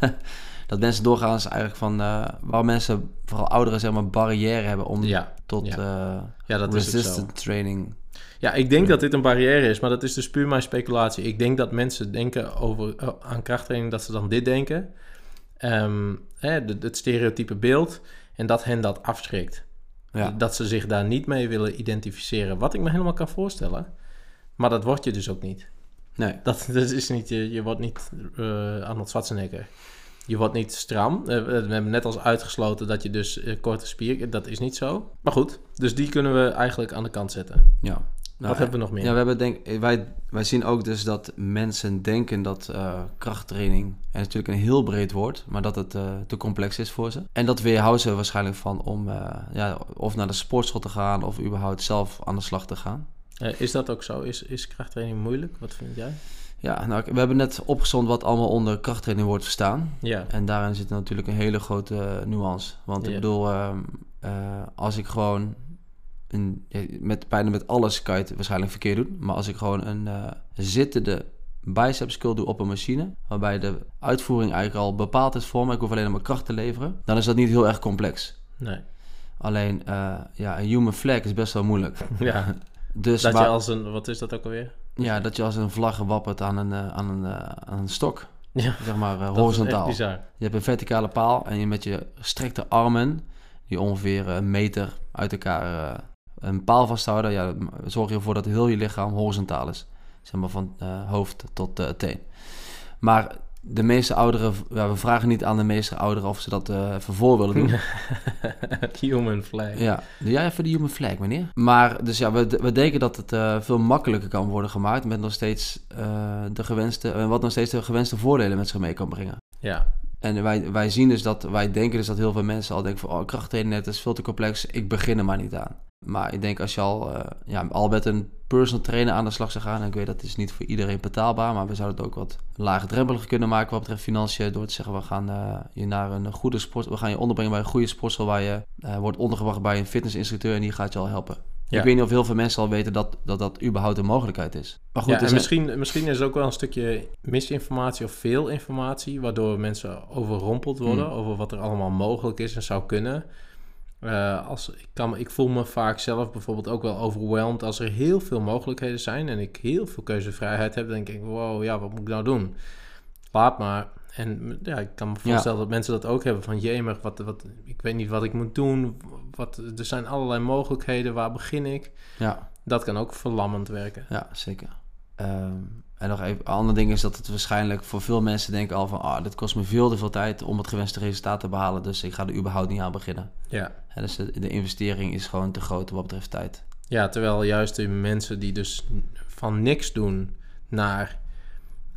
dat mensen doorgaans eigenlijk van... eh, waar mensen, vooral ouderen, zeg maar, barrière hebben om Ja, tot ja. ja, dat is resistant training. Ja, ik denk dat dit een barrière is, maar dat is dus puur mijn speculatie. Ik denk dat mensen denken over, oh, aan krachttraining, dat ze dan dit denken. Ehm, hè, de- het stereotype beeld. En dat hen dat afschrikt. Ja, Dat ze zich daar niet mee willen identificeren. Wat ik me helemaal kan voorstellen. Maar dat word je dus ook niet. nee. Dat, dat is niet, je, je wordt niet eh Arnold Schwarzenegger. Je wordt niet stram. Eh, we hebben net als uitgesloten dat je dus eh, korte spier... Dat is niet zo. Maar goed, dus die kunnen we eigenlijk aan de kant zetten. Ja. Nou, Wat hebben we nog meer? Ja, we hebben denk, wij, wij zien ook dus dat mensen denken dat eh, krachttraining, en natuurlijk een heel breed woord, maar dat het eh, te complex is voor ze. En dat weerhoudt ze waarschijnlijk van om eh, ja, of naar de sportschool te gaan of überhaupt zelf aan de slag te gaan. Is dat ook zo? Is, is krachttraining moeilijk? Wat vind jij? Ja, nou, we hebben net opgezond wat allemaal onder krachttraining wordt verstaan. Ja, En daarin zit natuurlijk een hele grote nuance. Want ik bedoel, ehm, eh, als ik gewoon... Een, met, bijna met alles kan je het waarschijnlijk verkeerd doen. Maar als ik gewoon een eh, zittende biceps curl doe op een machine... waarbij de uitvoering eigenlijk al bepaald is voor me... ik hoef alleen maar kracht te leveren... dan is dat niet heel erg complex. nee. Alleen, eh, ja, een human flag is best wel moeilijk. Ja, Dus dat je als een... Wat is dat ook alweer? ja, dat je als een vlag wappert aan een, eh, aan een, aan een stok. Ja, zeg maar dat is echt horizontaal. bizar. Je hebt een verticale paal en je met je gestrekte armen, die ongeveer een meter uit elkaar een paal vasthouden, ja, zorg je ervoor dat heel je lichaam horizontaal is. Zeg maar van eh, hoofd tot eh, teen. Maar de meeste ouderen, ja, we vragen niet aan de meeste ouderen of ze dat even voor willen doen. Human flag. Ja, doe jij even de human flag, meneer? Maar, dus ja, we, we denken dat het veel makkelijker kan worden gemaakt met nog steeds de gewenste, wat nog steeds de gewenste voordelen met zich mee kan brengen. Ja, En wij, wij zien dus dat, wij denken dus dat heel veel mensen al denken van, oh, krachttraining net is veel te complex, ik begin er maar niet aan. Maar ik denk als je al, eh, ja, al met een personal trainer aan de slag zou gaan, en ik weet dat is niet voor iedereen betaalbaar, maar we zouden het ook wat laagdrempeliger kunnen maken wat betreft financiën, door te zeggen we gaan eh, je naar een goede sport, we gaan je onderbrengen bij een goede sportschool waar je eh, wordt ondergebracht bij een fitnessinstructeur en die gaat je al helpen. Ja. Ik weet niet of heel veel mensen al weten dat dat, dat überhaupt een mogelijkheid is. Maar goed, ja, er en zijn- misschien, misschien is er ook wel een stukje misinformatie of veel informatie, waardoor mensen overrompeld worden Hmm. over wat er allemaal mogelijk is en zou kunnen. Eh, als, ik, kan, ik voel me vaak zelf bijvoorbeeld ook wel overweldigd als er heel veel mogelijkheden zijn en ik heel veel keuzevrijheid heb. Dan denk ik, wow, ja, wat moet ik nou doen? Laat maar. En ja, ik kan me voorstellen dat mensen dat ook hebben van, jemig, wat, wat, ik weet niet wat ik moet doen. Wat, er zijn allerlei mogelijkheden, waar begin ik? ja, Dat kan ook verlammend werken. Ja, zeker. Ehm, en nog even, een ander ding is dat het waarschijnlijk voor veel mensen denken al van... ah, dit kost me veel te veel tijd om het gewenste resultaat te behalen... dus ik ga er überhaupt niet aan beginnen. Ja. Hè, dus de, de investering is gewoon te groot wat betreft tijd. Ja, terwijl juist de mensen die dus van niks doen naar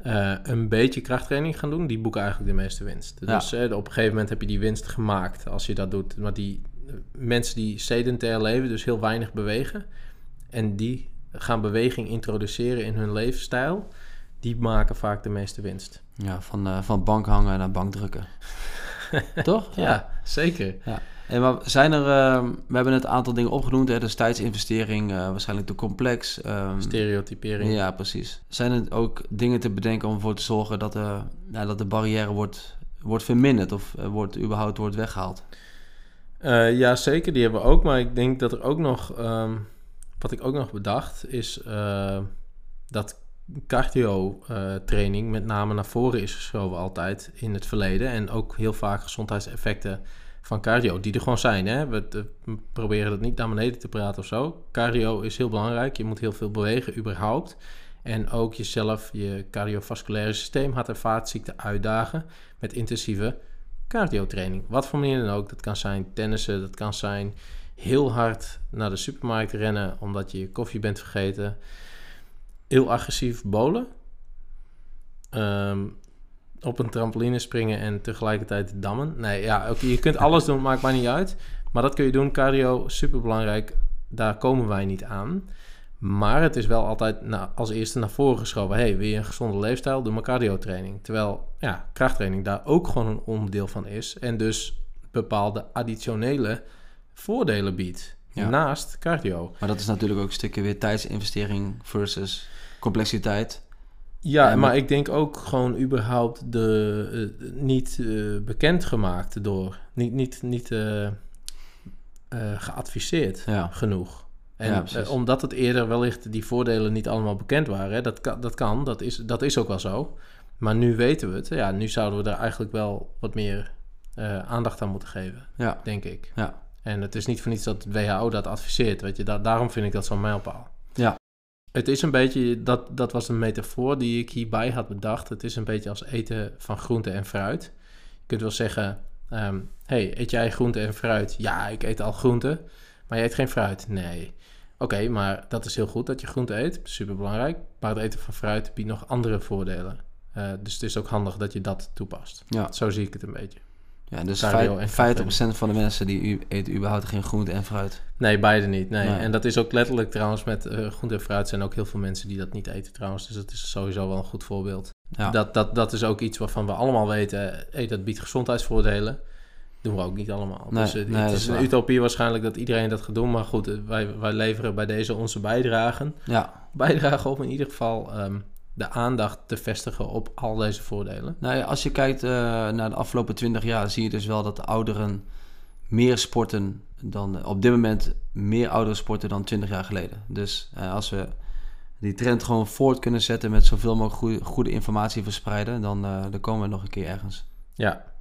eh, een beetje krachttraining gaan doen, die boeken eigenlijk de meeste winst. Ja. Dus eh, op een gegeven moment heb je die winst gemaakt als je dat doet. Maar die eh, mensen die sedentair leven, dus heel weinig bewegen, en die gaan beweging introduceren in hun levensstijl, die maken vaak de meeste winst. Ja, van, van bank hangen naar bank drukken. Toch? Ja, zeker. En maar zijn er, ehm, we hebben net een aantal dingen opgenoemd, hè, dus tijdsinvestering, eh, waarschijnlijk te complex. ehm, Stereotypering. ja, precies. Zijn er ook dingen te bedenken om ervoor te zorgen dat, de ja, dat de barrière wordt, wordt verminderd of eh, wordt, überhaupt wordt weggehaald? Eh, ja, zeker. Die hebben we ook. Maar ik denk dat er ook nog... ehm, wat ik ook nog bedacht is... eh, dat cardio-training met name naar voren is geschoven altijd in het verleden. En ook heel vaak gezondheidseffecten van cardio, die er gewoon zijn. Hè? We, we proberen dat niet naar beneden te praten of zo. Cardio is heel belangrijk. Je moet heel veel bewegen, überhaupt. En ook jezelf, je cardiovasculaire systeem, hart- en vaatziekten uitdagen met intensieve cardiotraining. Wat voor manier dan ook. Dat kan zijn tennissen, dat kan zijn heel hard naar de supermarkt rennen omdat je je koffie bent vergeten. Heel agressief bowlen. Ehm, op een trampoline springen en tegelijkertijd dammen. Nee, ja, oké, je kunt alles doen, maakt mij niet uit. Maar dat kun je doen. Cardio, super belangrijk. Daar komen wij niet aan. Maar het is wel altijd nou, als eerste naar voren geschoven. hey, wil je een gezonde leefstijl? Doe maar cardio-training. Terwijl ja, krachttraining daar ook gewoon een onderdeel van is. En dus bepaalde additionele voordelen biedt. Ja. Naast cardio. Maar dat is natuurlijk ook een stukje weer tijdsinvestering versus complexiteit. Ja, Ja, maar maar- ik denk ook gewoon überhaupt de eh, niet eh, bekendgemaakt door, niet, niet, niet eh, geadviseerd Ja. genoeg. En Ja, omdat het eerder wellicht die voordelen niet allemaal bekend waren, hè, dat, kan, dat kan, dat is, dat is ook wel zo. Maar nu weten we het, ja, nu zouden we daar eigenlijk wel wat meer aandacht aan moeten geven, Ja, denk ik. ja. En het is niet voor niets dat het WHO dat adviseert, weet je, da- daarom vind ik dat zo'n mijlpaal. Het is een beetje, dat, dat was een metafoor die ik hierbij had bedacht. Het is een beetje als eten van groente en fruit. Je kunt wel zeggen, ehm, hey, eet jij groente en fruit? Ja, ik eet al groente, maar je eet geen fruit. Nee. Oké, maar dat is heel goed dat je groente eet, super belangrijk. Maar het eten van fruit biedt nog andere voordelen. Eh, dus het is ook handig dat je dat toepast. Ja. Zo zie ik het een beetje. Ja dus Cardio en vijf- 50% van de mensen die u, eten überhaupt geen groente en fruit. Nee, beide niet. Nee. Nee. En dat is ook letterlijk trouwens met eh groente en fruit zijn ook heel veel mensen die dat niet eten trouwens. Dus dat is sowieso wel een goed voorbeeld. Ja, Dat, dat, dat is ook iets waarvan we allemaal weten, hey, dat biedt gezondheidsvoordelen. Doen we ook niet allemaal. Nee, dus eh, nee, het is is een waar. utopie waarschijnlijk dat iedereen dat gaat doen. Maar goed, eh, wij, wij leveren bij deze onze bijdragen. ja. Bijdragen om in ieder geval ehm, de aandacht te vestigen op al deze voordelen. Nou ja, als je kijkt eh, naar de afgelopen 20 jaar, zie je dus wel dat de ouderen meer sporten dan op dit moment meer ouderen sporten dan 20 jaar geleden. Dus eh, als we die trend gewoon voort kunnen zetten met zoveel mogelijk goede, goede informatie verspreiden, dan, eh, dan komen we nog een keer ergens. Ja,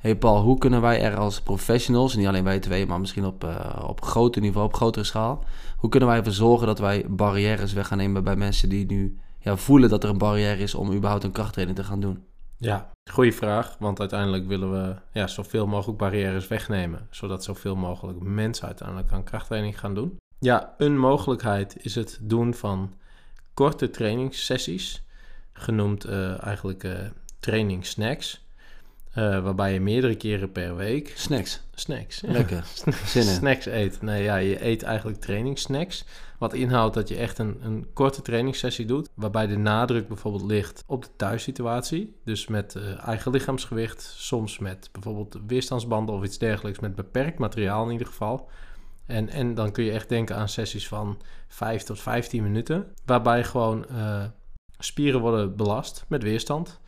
Hey Paul, hoe kunnen wij er als professionals, niet alleen wij twee, maar misschien op, eh, op groter niveau, op grotere schaal, hoe kunnen wij ervoor zorgen dat wij barrières weg gaan nemen bij mensen die nu ja, voelen dat er een barrière is om überhaupt een krachttraining te gaan doen? ja. goede vraag. Want uiteindelijk willen we ja, zoveel mogelijk barrières wegnemen. Zodat zoveel mogelijk mensen uiteindelijk aan krachttraining gaan doen. Ja, een mogelijkheid is het doen van korte trainingssessies. Genoemd eh, eigenlijk eh training snacks. Eh, waarbij je meerdere keren per week Snacks. snacks. Lekker. Snacks eet. Nee, ja, je eet eigenlijk trainingssnacks. Wat inhoudt dat je echt een, een korte trainingssessie doet. Waarbij de nadruk bijvoorbeeld ligt op de thuissituatie. Dus met eh, eigen lichaamsgewicht. Soms met bijvoorbeeld weerstandsbanden of iets dergelijks. Met beperkt materiaal in ieder geval. En, en dan kun je echt denken aan sessies van 5 tot 15 minuten. Waarbij gewoon eh, spieren worden belast met weerstand.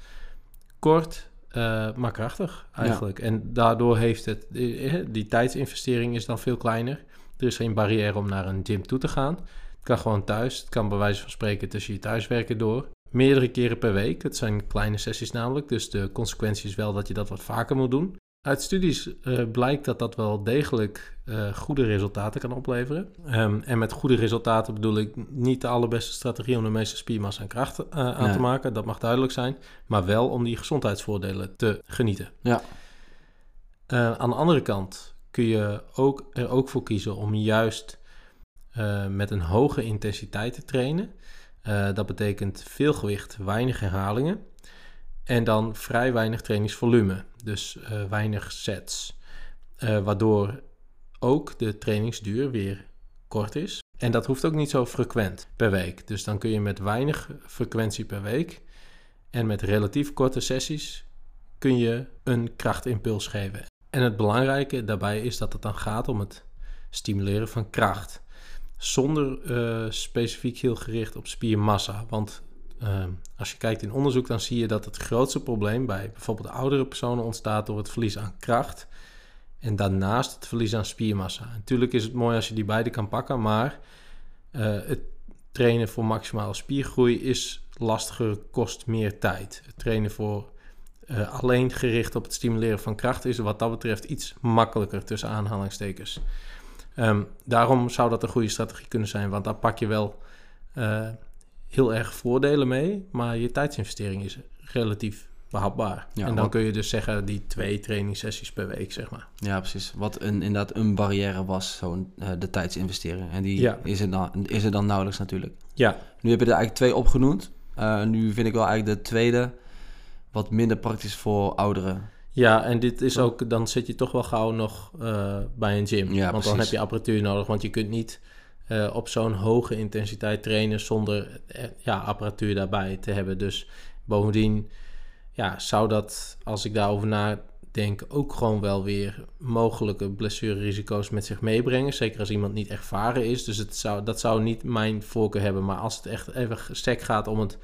Kort, eh, maar krachtig eigenlijk. En daardoor heeft het, eh, die tijdsinvestering is dan veel kleiner. Er is geen barrière om naar een gym toe te gaan. Het kan gewoon thuis. Het kan bij wijze van spreken tussen je thuiswerken door. Meerdere keren per week. Het zijn kleine sessies namelijk. Dus de consequentie is wel dat je dat wat vaker moet doen. Uit studies eh, blijkt dat dat wel degelijk eh, goede resultaten kan opleveren. Ehm, en met goede resultaten bedoel ik niet de allerbeste strategie om de meeste spiermassa en kracht eh, aan Nee. te maken. Dat mag duidelijk zijn. Maar wel om die gezondheidsvoordelen te genieten. Ja. Aan de andere kant kun je ook, er ook voor kiezen om juist met een hoge intensiteit te trainen. Dat betekent veel gewicht, weinig herhalingen. En dan vrij weinig trainingsvolume. Dus eh, weinig sets. Eh, waardoor ook de trainingsduur weer kort is. En dat hoeft ook niet zo frequent per week. Dus dan kun je met weinig frequentie per week en met relatief korte sessies kun je een krachtimpuls geven. En het belangrijke daarbij is dat het dan gaat om het stimuleren van kracht. Zonder eh, specifiek heel gericht op spiermassa. Want eh, als je kijkt in onderzoek, dan zie je dat het grootste probleem bij bijvoorbeeld oudere personen ontstaat door het verlies aan kracht. En daarnaast het verlies aan spiermassa. Natuurlijk is het mooi als je die beide kan pakken, maar eh, het trainen voor maximale spiergroei is lastiger, kost meer tijd. Het trainen voor eh, alleen gericht op het stimuleren van kracht is wat dat betreft iets makkelijker tussen aanhalingstekens. Ehm, daarom zou dat een goede strategie kunnen zijn, want daar pak je wel eh, heel erg voordelen mee, maar je tijdsinvestering is relatief behapbaar. Ja, en dan kun je dus zeggen die twee trainingssessies per week, zeg maar. Ja, precies. Wat een, inderdaad een barrière was, zo'n eh, de tijdsinvestering. En die Ja. is, er dan, is er dan nauwelijks natuurlijk. Ja, Nu heb je er eigenlijk twee opgenoemd. Eh, nu vind ik wel eigenlijk de tweede wat minder praktisch voor ouderen. Ja, en dit is ook, dan zit je toch wel gauw nog eh, bij een gym. Ja, want dan heb je apparatuur nodig, want je kunt niet eh, op zo'n hoge intensiteit trainen zonder eh, ja, apparatuur daarbij te hebben. Dus bovendien ja, zou dat, als ik daarover nadenk, ook gewoon wel weer mogelijke blessurerisico's met zich meebrengen. Zeker als iemand niet ervaren is. Dus het zou, dat zou niet mijn voorkeur hebben. Maar als het echt even stek gaat om het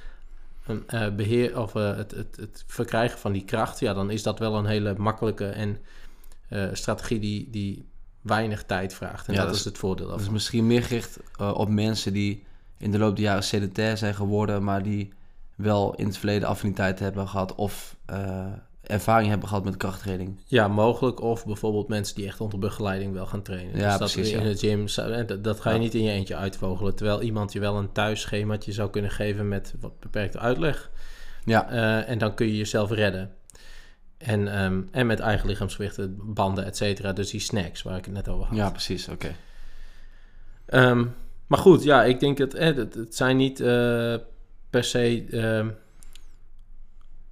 eh, beheer of het, het, het verkrijgen van die kracht, ja, dan is dat wel een hele makkelijke en strategie die, die weinig tijd vraagt. En Ja, dat, dat is het voordeel Dat is misschien meer gericht eh, op mensen die in de loop der jaren sedentair zijn geworden, maar die wel in het verleden affiniteit hebben gehad of eh, ervaring hebben gehad met krachttraining. Ja, mogelijk. Of bijvoorbeeld mensen die echt onder begeleiding wel gaan trainen. Ja, dus dat precies, in ja. de gym, dat, dat ga je Ja. niet in je eentje uitvogelen. Terwijl iemand je wel een thuisschemaatje zou kunnen geven met wat beperkte uitleg. Ja, Eh, en dan kun je jezelf redden. En, ehm, en met eigen lichaamsgewichten, banden, et cetera. Dus die snacks waar ik het net over had. ja precies. Oké. Ehm, maar goed, ja, ik denk dat eh, het, het zijn niet eh, per se ehm,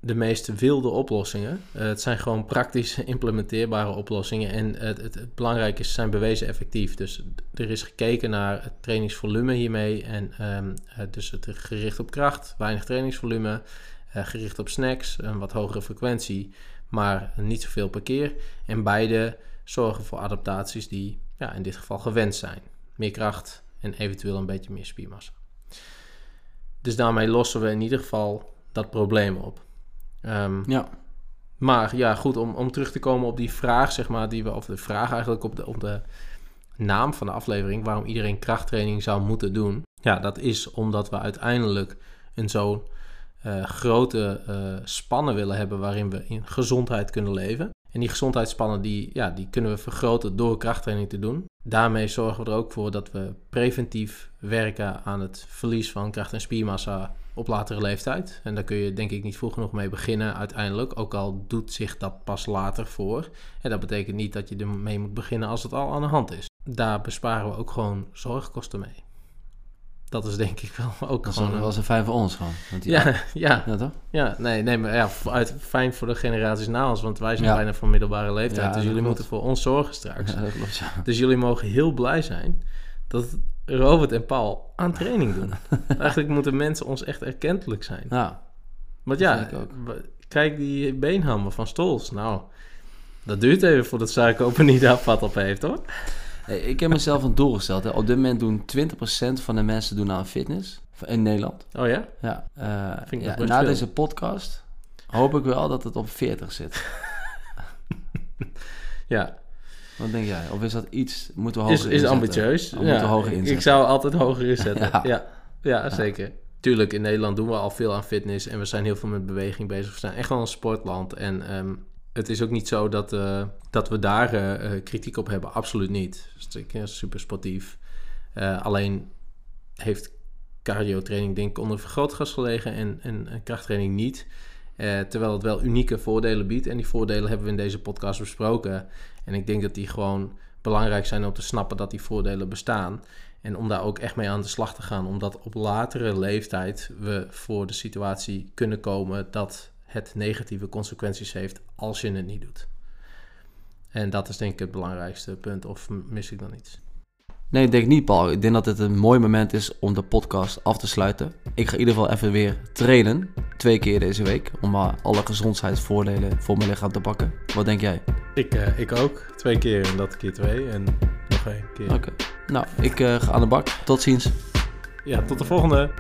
de meest wilde oplossingen. Eh, het zijn gewoon praktisch implementeerbare oplossingen. En het, het, het belangrijke is, ze zijn bewezen effectief. Dus er is gekeken naar het trainingsvolume hiermee. En eh, dus het gericht op kracht, weinig trainingsvolume. gericht op snacks, een wat hogere frequentie, maar niet zoveel per keer. En beide zorgen voor adaptaties die ja, in dit geval gewenst zijn. Meer kracht en eventueel een beetje meer spiermassa. Dus daarmee lossen we in ieder geval dat probleem op. Ehm, Ja, maar ja, goed, om, om terug te komen op die vraag, zeg maar, die we, of de vraag eigenlijk op de, op de naam van de aflevering, waarom iedereen krachttraining zou moeten doen. Ja, dat is omdat we uiteindelijk een zo'n uh, grote uh, spannen willen hebben waarin we in gezondheid kunnen leven. En die gezondheidsspannen die, ja, die kunnen we vergroten door krachttraining te doen. Daarmee zorgen we er ook voor dat we preventief werken aan het verlies van kracht- en spiermassa op latere leeftijd. En daar kun je denk ik niet vroeg genoeg mee beginnen uiteindelijk. Ook al doet zich dat pas later voor. En dat betekent niet dat je ermee moet beginnen als het al aan de hand is. Daar besparen we ook gewoon zorgkosten mee. Dat is denk ik wel ook dat gewoon... Dat was een fijn voor ons gewoon. Want die... ja, ja. Ja, toch? Ja, nee, nee maar ja, uit, fijn voor de generaties na ons. Want wij zijn bijna van middelbare leeftijd. dus jullie moeten voor ons zorgen straks. Dat klopt. Dus jullie mogen heel blij zijn dat Robert en Paul aan training doen. Eigenlijk moeten mensen ons echt erkentelijk zijn. Ja. Want ja, kijk die beenhammer van Stols. Nou, dat duurt even voordat Suiker niet daar vat op heeft hoor. Hey, ik heb mezelf een doel gesteld. Hè. Op dit moment doen 20% van de mensen doen aan fitness in Nederland. Oh ja? Ja. Uh, Vind ik ja na veel. deze podcast hoop ik wel dat het op 40 zit. ja. Wat denk jij? Of is dat iets, moeten we hoger Is, is ambitieus. Ja, moeten hoger inzetten. Ik zou altijd hoger inzetten. ja. ja. Ja, zeker. Tuurlijk, in Nederland doen we al veel aan fitness en we zijn heel veel met beweging bezig. We zijn echt wel een sportland en um, het is ook niet zo dat, uh, dat we daar uh, kritiek op hebben. Absoluut niet. Super sportief. Alleen heeft cardio training denk ik onder vergrootglas gelegen en, en, en krachttraining niet. terwijl het wel unieke voordelen biedt. En die voordelen hebben we in deze podcast besproken. En ik denk dat die gewoon belangrijk zijn om te snappen dat die voordelen bestaan. En om daar ook echt mee aan de slag te gaan. Omdat op latere leeftijd we voor de situatie kunnen komen dat het negatieve consequenties heeft als je het niet doet. En dat is denk ik het belangrijkste punt. Of mis ik dan iets? Nee, ik denk niet, Paul. Ik denk dat het een mooi moment is om de podcast af te sluiten. Ik ga in ieder geval even weer trainen. Twee keer deze week. Om alle gezondheidsvoordelen voor mijn lichaam te pakken. Wat denk jij? Ik, uh, ik ook. Twee keer en dat keer twee. En nog één keer. Oké. Nou, ik uh, ga aan de bak. Tot ziens. Ja, tot de volgende.